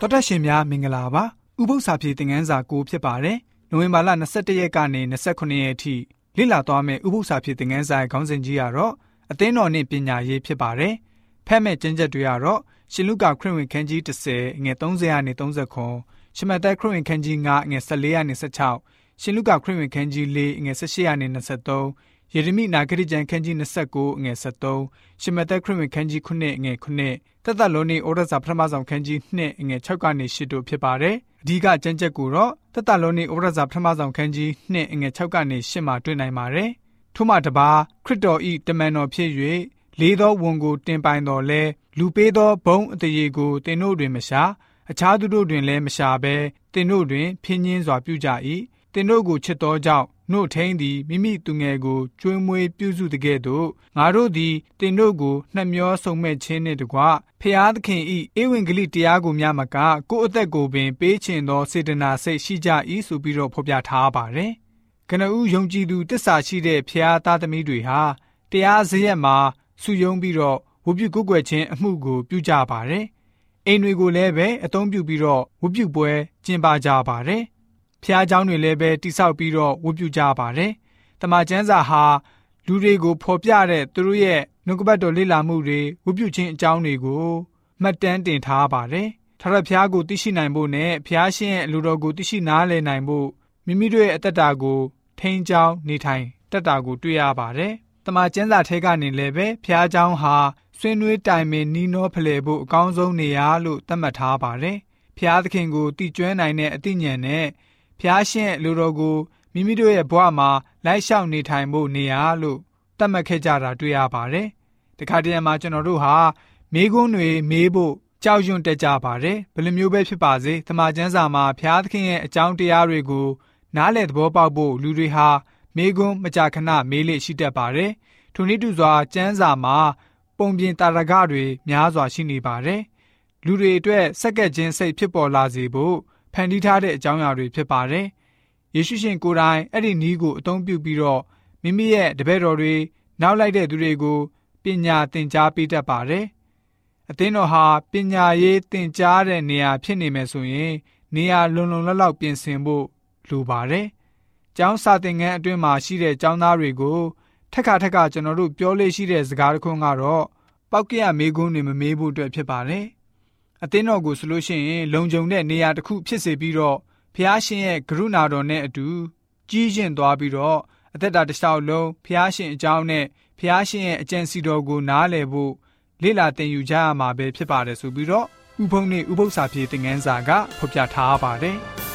တော်တက်ရှင်များမင်္ဂလာပါဥပု္ပ္ပစာပြေသင်ခန်းစာကိုဖြစ်ပါတယ်နိုဝင်ဘာလ22ရက်ကနေ29ရက်အထိလေ့လာသွားမယ့်ဥပု္ပ္ပစာပြေသင်ခန်းစာရဲ့ခေါင်းစဉ်ကြီးကတော့အသင်းတော်နှင့်ပညာရေးဖြစ်ပါတယ်ဖက်မဲ့ကျမ်းချက်တွေကတော့ရှင်လုကာခရစ်ဝင်ခန်းကြီး30ငွေ30ကနေ30ခွန်ရှမသက်ခရစ်ဝင်ခန်းကြီး9ငွေ14ကနေ16ရှင်လုကာခရစ်ဝင်ခန်းကြီး4ငွေ18ကနေ23 ယေရမိနာဂရိကျမ်းခန်းကြီး29ငွေ73ရှမသက်ခရစ်ဝင်ခန်းကြီး9ငွေ9တသက်လုံးနေဩရစာပထမဆုံးခန်းကြီး2ငွေ6ကနေ10တို့ဖြစ်ပါတယ်အဓိကကျမ်းချက်ကိုတော့တသက်လုံးနေဩရစာပထမဆုံးခန်းကြီး2ငွေ6ကနေ10မှာတွေ့နိုင်ပါတယ်ထို့မှတပါခရစ်တော်ဤတမန်တော်ဖြစ်၍လေးသောဝန်ကိုတင်ပိုင်တော်လဲလူပေးသောဘုံအတရေကိုတင်တို့တွင်မရှာအခြားသူတို့တွင်လည်းမရှာဘဲတင်တို့တွင်ဖြင်းညင်းစွာပြုကြ၏တင်တို့ကိုချစ်သောကြောင့် နှုတ်ထင်းသည်မိမိသူငယ်ကိုကျွေးမွေးပြုစုတကဲ့သို့ငါတို့သည်တင်တို့ကိုနှမျောဆုံမဲ့ခြင်းနှင့်တကွဖျားသခင်ဤဧဝံဂေလိတရားကိုများမကကိုယ့်အသက်ကိုပင်ပေးချင်သောစေတနာစိတ်ရှိကြ၏ဆိုပြီးတော့ဖော်ပြထားပါတယ်။ကနဦးယုံကြည်သူတစ္ဆာရှိတဲ့ဖျားသားသမီးတွေဟာတရားစရက်မှာစုယုံပြီးတော့ဝပြုကုကွယ်ခြင်းအမှုကိုပြုကြပါတယ်။အိမ်တွေကိုလည်းပဲအသုံးပြုပြီးတော့ဝပြုပွဲကျင်းပကြပါတယ်။ ဖျားเจ้าတွေလည်းပဲတိဆောက်ပြီးတော့ဝတ်ပြုကြပါတယ်။တမန်ကျမ်းစာဟာလူတွေကိုဖော်ပြတဲ့သူတို့ရဲ့နှုတ်ကပတ်တော်လေ့လာမှုတွေဝတ်ပြုခြင်းအကြောင်းတွေကိုမှတ်တမ်းတင်ထားပါတယ်။ထာဝရဘုရားကိုသိရှိနိုင်ဖို့နဲ့ဘုရားရှင်ရဲ့အလိုတော်ကိုသိရှိနားလည်နိုင်ဖို့မိမိတို့ရဲ့အသက်တာကိုထိန်းချောင်းနေထိုင်တတ်တာကိုတွေ့ရပါတယ်။တမန်ကျမ်းစာထဲကနေလည်းပဲဘုရားเจ้าဟာဆွေးနွေးတိုင်ပင်နီးနောဖလှယ်ဖို့အကောင်းဆုံးနေရာလို့သတ်မှတ်ထားပါတယ်။ဘုရားသခင်ကိုတည်ကျွမ်းနိုင်တဲ့အသိဉာဏ်နဲ့ ဖျားရှင်လူတော်ကိုမိမိတို့ရဲ့ဘဝမှာလိုက်လျှောက်နေထိုင်ဖို့နေရာလို့သတ်မှတ်ခဲ့ကြတာတွေ့ရပါတယ်။တခါတည်းမှာကျွန်တော်တို့ဟာမေးခွန်းတွေမေးဖို့ကြောက်ရွံ့တက်ကြပါတယ်။ဘယ်လိုမျိုးပဲဖြစ်ပါစေ။တမန်ကျမ်းစာမှာဖျားသခင်ရဲ့အကြောင်းတရားတွေကိုနားလည်သဘောပေါက်ဖို့လူတွေဟာမေးခွန်းမကြာခဏမေးလေရှိတတ်ပါတယ်။ထိုနည်းတူစွာကျမ်းစာမှာပုံပြင်တာရကတွေများစွာရှိနေပါတယ်။လူတွေအတွက်စက္ကက်ချင်းစိတ်ဖြစ်ပေါ်လာစေဖို့ ဖန်တီးထားတဲ့အကြောင်းအရာတွေဖြစ်ပါတယ်။ယေရှုရှင်ကိုယ်တိုင်အဲ့ဒီနီးကိုအသုံးပြုပြီးတော့မိမိရဲ့တပည့်တော်တွေနောက်လိုက်တဲ့သူတွေကိုပညာသင်ကြားပေးတတ်ပါတယ်။အသင်းတော်ဟာပညာရေးသင်ကြားတဲ့နေရာဖြစ်နေမယ်ဆိုရင်နေရာလုံလုံလောက်လောက်ပြင်ဆင်ဖို့လိုပါတယ်။ကျောင်းစာသင်ခန်းအတွင်းမှာရှိတဲ့ကျောင်းသားတွေကိုထက်ခါထက်ခါကျွန်တော်တို့ပြောလို့ရှိတဲ့စကားတစ်ခုကတော့ပောက်ကရမေးခွန်းတွေမမေးဖို့အတွက်ဖြစ်ပါတယ် အသင်းတော်ကိုဆိုလို့ရှိရင်လုံခြုံတဲ့နေရာတစ်ခုဖြစ်စေပြီးတော့ဖះရှင်ရဲ့ကရုဏာတော်နဲ့အတူကြီးကျင့်သွားပြီးတော့အသက်တာတစ်လျှောက်လုံးဖះရှင်အကြောင်းနဲ့ဖះရှင်ရဲ့အကြံစီတော်ကိုနားလည်ဖို့လေ့လာသင်ယူကြရမှာပဲဖြစ်ပါတယ်ဆိုပြီးတော့ဥပုံနဲ့ဥပု္ပ္ပစာပြေသင်ငန်းစာကဖော်ပြထားပါတယ်။